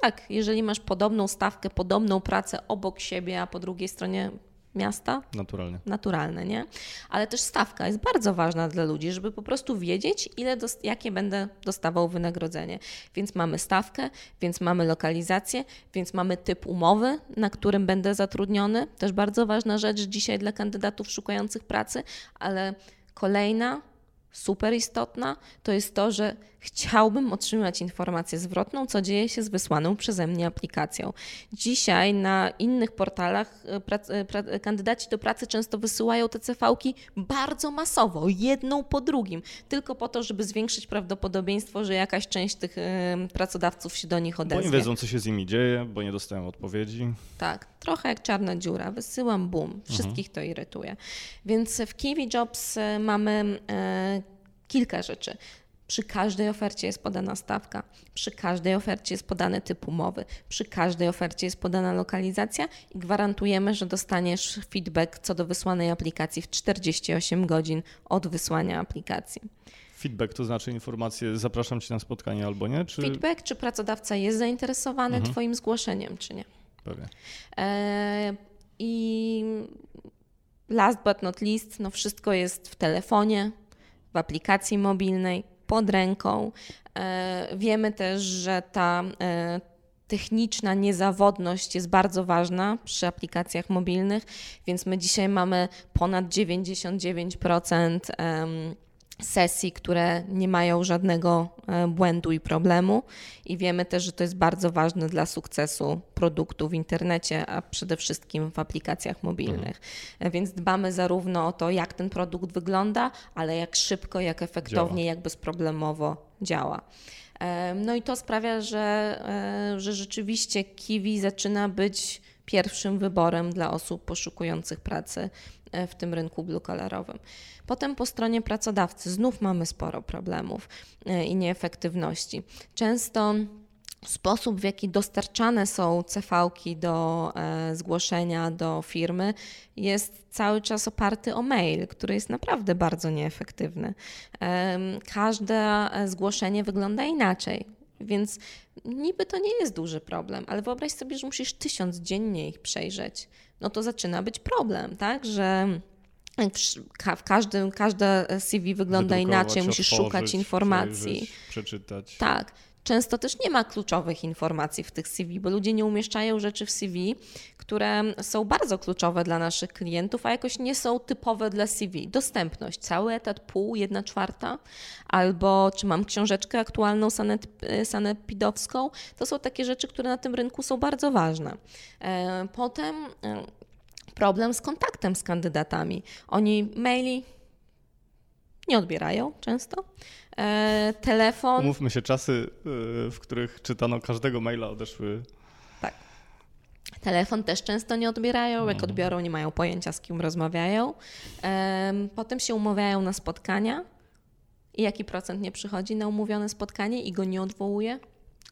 Tak, jeżeli masz podobną stawkę, podobną pracę obok siebie, a po drugiej stronie miasta. Naturalnie. Naturalne, nie? Ale też stawka jest bardzo ważna dla ludzi, żeby po prostu wiedzieć, ile jakie będę dostawał wynagrodzenie. Więc mamy stawkę, więc mamy lokalizację, więc mamy typ umowy, na którym będę zatrudniony. Też bardzo ważna rzecz dzisiaj dla kandydatów szukających pracy, ale kolejna super istotna, to jest to, że chciałbym otrzymać informację zwrotną, co dzieje się z wysłaną przeze mnie aplikacją. Dzisiaj na innych portalach e, e, kandydaci do pracy często wysyłają te CV-ki bardzo masowo, jedną po drugim, tylko po to, żeby zwiększyć prawdopodobieństwo, że jakaś część tych e, pracodawców się do nich odezwie. Bo nie wiedzą, co się z nimi dzieje, bo nie dostają odpowiedzi. Tak, trochę jak czarna dziura. Wysyłam, boom, wszystkich mhm. to irytuje. Więc w Kiwi Jobs mamy kilka rzeczy. Przy każdej ofercie jest podana stawka, przy każdej ofercie jest podany typ umowy, przy każdej ofercie jest podana lokalizacja i gwarantujemy, że dostaniesz feedback co do wysłanej aplikacji w 48 godzin od wysłania aplikacji. Feedback to znaczy informacje, zapraszam Cię na spotkanie albo nie? Czy... Feedback, czy pracodawca jest zainteresowany mhm. Twoim zgłoszeniem, czy nie. Pewnie. E, I last but not least, no wszystko jest w telefonie, w aplikacji mobilnej, pod ręką. E, wiemy też, że ta e, techniczna niezawodność jest bardzo ważna przy aplikacjach mobilnych, więc my dzisiaj mamy ponad 99% sesji, które nie mają żadnego e, błędu i problemu. I wiemy też, że to jest bardzo ważne dla sukcesu produktu w internecie, a przede wszystkim w aplikacjach mobilnych. Mhm. Więc dbamy zarówno o to, jak ten produkt wygląda, ale jak szybko, jak efektownie, działa. jak bezproblemowo działa. E, no i to sprawia, że, że rzeczywiście Kiwi zaczyna być pierwszym wyborem dla osób poszukujących pracy w tym rynku blue-collarowym. Potem po stronie pracodawcy znów mamy sporo problemów e, i nieefektywności. Często sposób, w jaki dostarczane są CV-ki do e, zgłoszenia do firmy, jest cały czas oparty o mail, który jest naprawdę bardzo nieefektywny. E, każde zgłoszenie wygląda inaczej. Więc niby to nie jest duży problem, ale wyobraź sobie, że musisz tysiąc dziennie ich przejrzeć. No to zaczyna być problem, tak? Że w każdym, każde CV wygląda inaczej, musisz szukać informacji. Przeczytać. Tak. Często też nie ma kluczowych informacji w tych CV, bo ludzie nie umieszczają rzeczy w CV, które są bardzo kluczowe dla naszych klientów, a jakoś nie są typowe dla CV. Dostępność, cały etat, pół, jedna czwarta, albo czy mam książeczkę aktualną sanepidowską. To są takie rzeczy, które na tym rynku są bardzo ważne. E, potem e, problem z kontaktem z kandydatami. Oni maili nie odbierają często. E, telefon. Umówmy się, czasy, e, w których czytano każdego maila, odeszły. Tak. Telefon też często nie odbierają. Jak mhm. odbiorą, nie mają pojęcia, z kim rozmawiają. E, potem się umawiają na spotkania. I jaki procent nie przychodzi na umówione spotkanie i go nie odwołuje?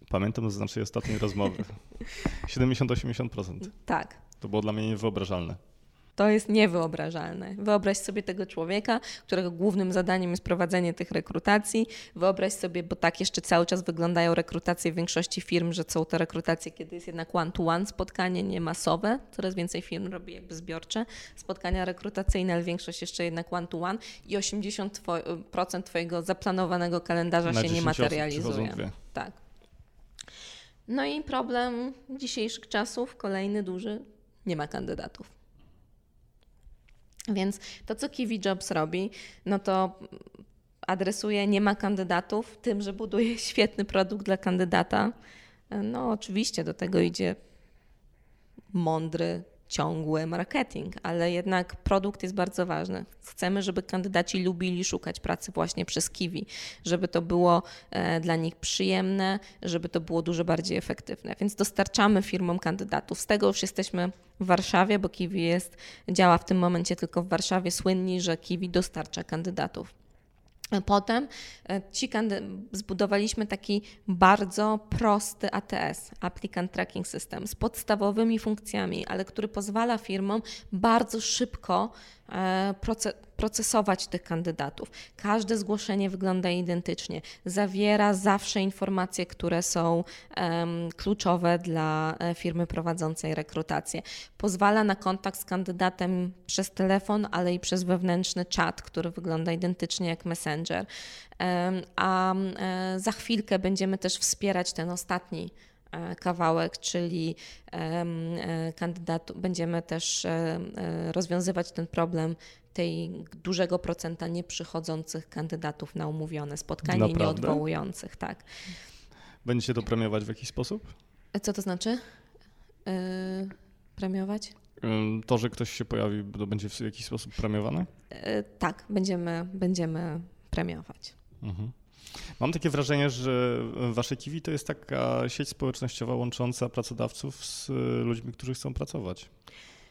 Pamiętam z naszej ostatniej rozmowy. 70-80%. Tak. To było dla mnie niewyobrażalne. To jest niewyobrażalne. Wyobraź sobie tego człowieka, którego głównym zadaniem jest prowadzenie tych rekrutacji. Wyobraź sobie, bo tak jeszcze cały czas wyglądają rekrutacje w większości firm, że są to rekrutacje, kiedy jest jednak one-to-one spotkanie, nie masowe. Coraz więcej firm robi jakby zbiorcze spotkania rekrutacyjne, ale większość jeszcze jednak one-to-one i 80% Twojego zaplanowanego kalendarza Na się nie materializuje. Tak. No i problem dzisiejszych czasów, kolejny duży, nie ma kandydatów. Więc to, co Kiwi Jobs robi, no to adresuje nie ma kandydatów tym, że buduje świetny produkt dla kandydata. No oczywiście do tego idzie mądry, ciągły marketing, ale jednak produkt jest bardzo ważny. Chcemy, żeby kandydaci lubili szukać pracy właśnie przez Kiwi, żeby to było e, dla nich przyjemne, żeby to było dużo bardziej efektywne. Więc dostarczamy firmom kandydatów. Z tego już jesteśmy w Warszawie, bo Kiwi jest, działa w tym momencie tylko w Warszawie, słynni, że Kiwi dostarcza kandydatów. Potem e, ci zbudowaliśmy taki bardzo prosty ATS, Applicant Tracking System, z podstawowymi funkcjami, ale który pozwala firmom bardzo szybko e, procesować tych kandydatów. Każde zgłoszenie wygląda identycznie, zawiera zawsze informacje, które są kluczowe dla e, firmy prowadzącej rekrutację. Pozwala na kontakt z kandydatem przez telefon, ale i przez wewnętrzny czat, który wygląda identycznie jak Messenger. A e, za chwilkę będziemy też wspierać ten ostatni kawałek, czyli kandydatów, będziemy też rozwiązywać ten problem tej dużego procenta nieprzychodzących kandydatów na umówione spotkanie Naprawdę? i nieodwołujących, tak. Będziecie to premiować w jakiś sposób? Co to znaczy? Yy, premiować? To, że ktoś się pojawi, to będzie w jakiś sposób premiowane? Yy, tak, będziemy, będziemy premiować. Mhm. Mam takie wrażenie, że wasze Kiwi to jest taka sieć społecznościowa łącząca pracodawców z ludźmi, którzy chcą pracować.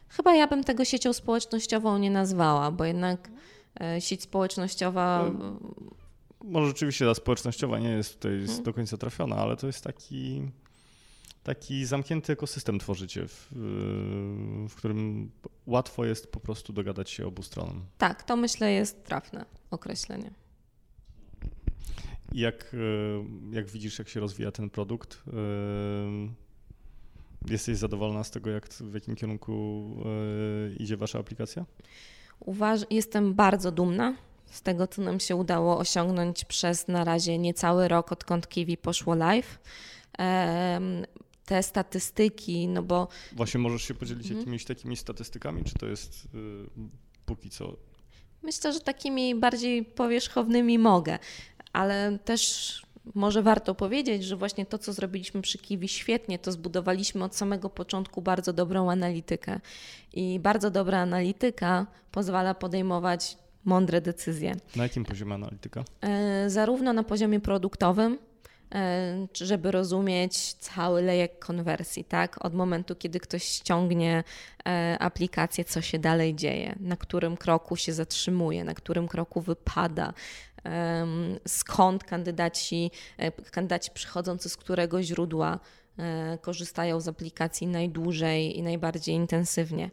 Chyba ja bym tego siecią społecznościową nie nazwała, bo jednak e, sieć społecznościowa. Może rzeczywiście ta społecznościowa nie jest tutaj hmm. do końca trafiona, ale to jest taki, taki zamknięty ekosystem tworzycie, w, w którym łatwo jest po prostu dogadać się obu stronom. Tak, to myślę jest trafne określenie. Jak, e, jak widzisz, jak się rozwija ten produkt? E, Jesteś zadowolona z tego, jak, w jakim kierunku e, idzie Wasza aplikacja? Uważ, jestem bardzo dumna z tego, co nam się udało osiągnąć przez na razie niecały rok, odkąd Kiwi poszło live. Te statystyki, no bo. Właśnie możesz się podzielić mhm. jakimiś takimi statystykami, czy to jest póki co? Myślę, że takimi bardziej powierzchownymi mogę, ale też może warto powiedzieć, że właśnie to, co zrobiliśmy przy Kiwi świetnie, to zbudowaliśmy od samego początku bardzo dobrą analitykę. I bardzo dobra analityka pozwala podejmować mądre decyzje. Na jakim poziomie analityka? E, zarówno na poziomie produktowym, e, żeby rozumieć cały lejek konwersji, tak? Od momentu, kiedy ktoś ściągnie e, aplikację, co się dalej dzieje, na którym kroku się zatrzymuje, na którym kroku wypada, skąd kandydaci, e, kandydaci przychodzący z którego źródła korzystają z aplikacji najdłużej i najbardziej intensywnie.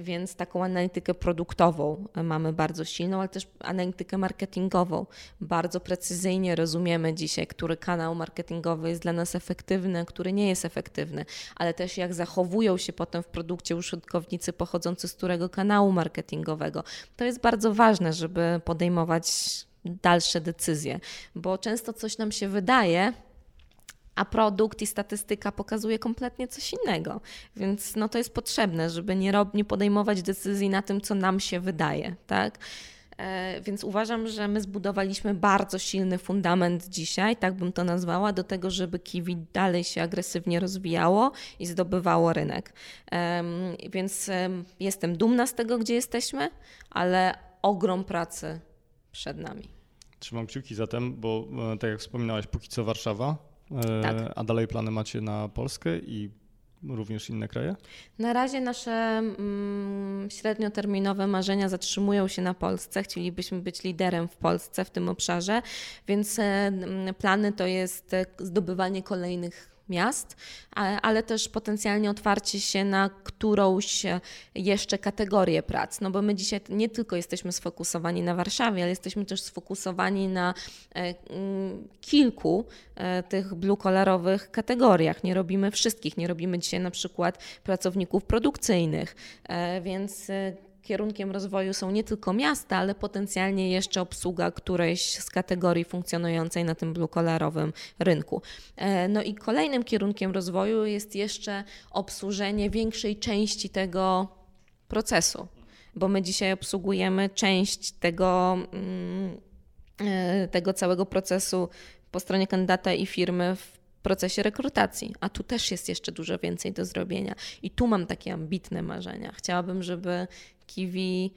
Więc taką analitykę produktową mamy bardzo silną, ale też analitykę marketingową. Bardzo precyzyjnie rozumiemy dzisiaj, który kanał marketingowy jest dla nas efektywny, który nie jest efektywny, ale też jak zachowują się potem w produkcie użytkownicy pochodzący z którego kanału marketingowego. To jest bardzo ważne, żeby podejmować dalsze decyzje, bo często coś nam się wydaje, a produkt i statystyka pokazuje kompletnie coś innego. Więc no to jest potrzebne, żeby nie, rob, nie podejmować decyzji na tym, co nam się wydaje, tak? E, więc uważam, że my zbudowaliśmy bardzo silny fundament dzisiaj, tak bym to nazwała, do tego, żeby Kiwi dalej się agresywnie rozwijało i zdobywało rynek. Więc jestem dumna z tego, gdzie jesteśmy, ale ogrom pracy przed nami. Trzymam kciuki zatem, bo e, tak jak wspominałaś, póki co Warszawa, tak. a dalej plany macie na Polskę i również inne kraje? Na razie nasze mm, średnioterminowe marzenia zatrzymują się na Polsce. Chcielibyśmy być liderem w Polsce w tym obszarze, więc e, plany to jest zdobywanie kolejnych miast, ale też potencjalnie otwarcie się na którąś jeszcze kategorię prac. No bo my dzisiaj nie tylko jesteśmy sfokusowani na Warszawie, ale jesteśmy też sfokusowani na e, mm, kilku e, tych blue-collarowych kategoriach. Nie robimy wszystkich. Nie robimy dzisiaj na przykład pracowników produkcyjnych, e, więc kierunkiem rozwoju są nie tylko miasta, ale potencjalnie jeszcze obsługa którejś z kategorii funkcjonującej na tym blue-collarowym rynku. E, no i kolejnym kierunkiem rozwoju jest jeszcze obsłużenie większej części tego procesu, bo my dzisiaj obsługujemy część tego, mm, e, tego całego procesu po stronie kandydata i firmy w procesie rekrutacji, a tu też jest jeszcze dużo więcej do zrobienia. I tu mam takie ambitne marzenia. Chciałabym, żeby Kiwi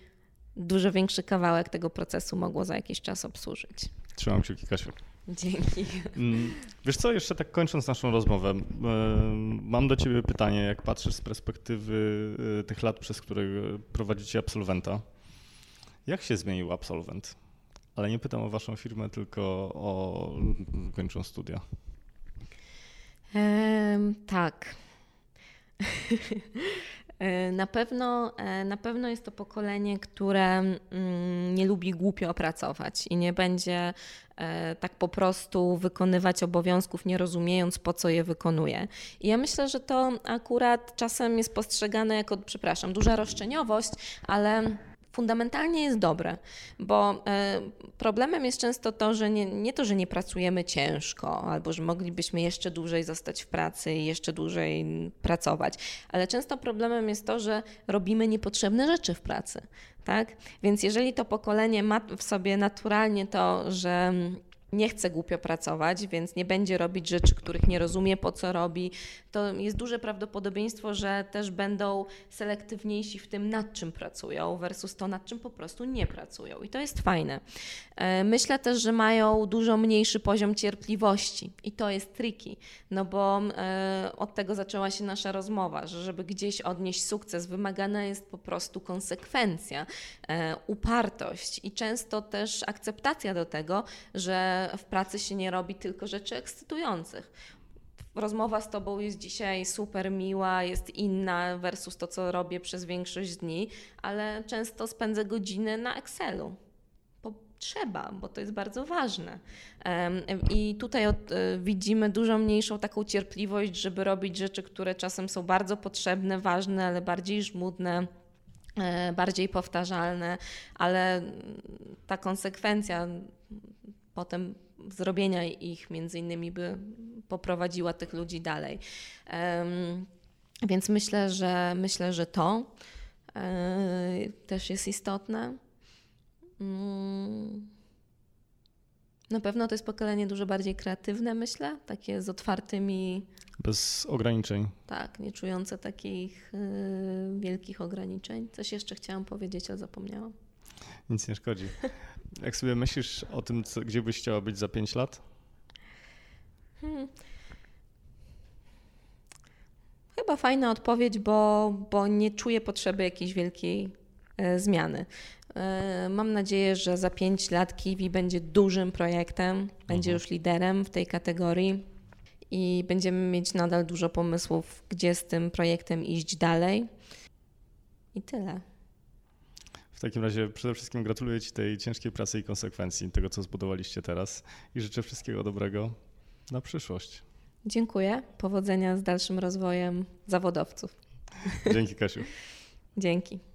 dużo większy kawałek tego procesu mogło za jakiś czas obsłużyć. Trzymam kciuki, Kasiu. Dzięki. Mm, wiesz co, jeszcze tak kończąc naszą rozmowę, mam do Ciebie pytanie, jak patrzysz z perspektywy e, tych lat, przez które prowadzicie absolwenta. Jak się zmienił absolwent? Ale nie pytam o Waszą firmę, tylko o kończą studia. Ehm, tak. E, na pewno, e, na pewno jest to pokolenie, które mm, nie lubi głupio pracować i nie będzie e, tak po prostu wykonywać obowiązków, nie rozumiejąc po co je wykonuje. I ja myślę, że to akurat czasem jest postrzegane jako, przepraszam, duża roszczeniowość, ale fundamentalnie jest dobre, bo e, problemem jest często to, że nie, nie to, że nie pracujemy ciężko, albo że moglibyśmy jeszcze dłużej zostać w pracy i jeszcze dłużej pracować, ale często problemem jest to, że robimy niepotrzebne rzeczy w pracy. Tak? Więc jeżeli to pokolenie ma w sobie naturalnie to, że nie chce głupio pracować, więc nie będzie robić rzeczy, których nie rozumie, po co robi, to jest duże prawdopodobieństwo, że też będą selektywniejsi w tym, nad czym pracują, versus to, nad czym po prostu nie pracują. I to jest fajne. E, myślę też, że mają dużo mniejszy poziom cierpliwości i to jest tricky, no bo e, od tego zaczęła się nasza rozmowa, że żeby gdzieś odnieść sukces, wymagana jest po prostu konsekwencja, e, upartość i często też akceptacja do tego, że w pracy się nie robi tylko rzeczy ekscytujących. Rozmowa z Tobą jest dzisiaj super miła, jest inna versus to, co robię przez większość dni, ale często spędzę godziny na Excelu. Trzeba, bo to jest bardzo ważne. I tutaj e, widzimy dużo mniejszą taką cierpliwość, żeby robić rzeczy, które czasem są bardzo potrzebne, ważne, ale bardziej żmudne e, bardziej powtarzalne, ale ta konsekwencja potem zrobienia ich między innymi by poprowadziła tych ludzi dalej. Więc myślę, że myślę, że to y, też jest istotne. Um, na pewno to jest pokolenie dużo bardziej kreatywne, myślę, takie z otwartymi. Bez ograniczeń. Tak, nie czujące takich y, wielkich ograniczeń. Coś jeszcze chciałam powiedzieć, ale zapomniałam. Nic nie szkodzi. Jak sobie myślisz o tym, co, gdzie byś chciała być za 5 lat? Hmm. Chyba fajna odpowiedź, bo, bo nie czuję potrzeby jakiejś wielkiej e, zmiany. E, mam nadzieję, że za 5 lat Kiwi będzie dużym projektem, będzie mhm. już liderem w tej kategorii i będziemy mieć nadal dużo pomysłów, gdzie z tym projektem iść dalej. I tyle. W takim razie przede wszystkim gratuluję Ci tej ciężkiej pracy i konsekwencji tego, co zbudowaliście teraz i życzę wszystkiego dobrego na przyszłość. Dziękuję. Powodzenia z dalszym rozwojem zawodowców. Dzięki, Kasiu. Dzięki.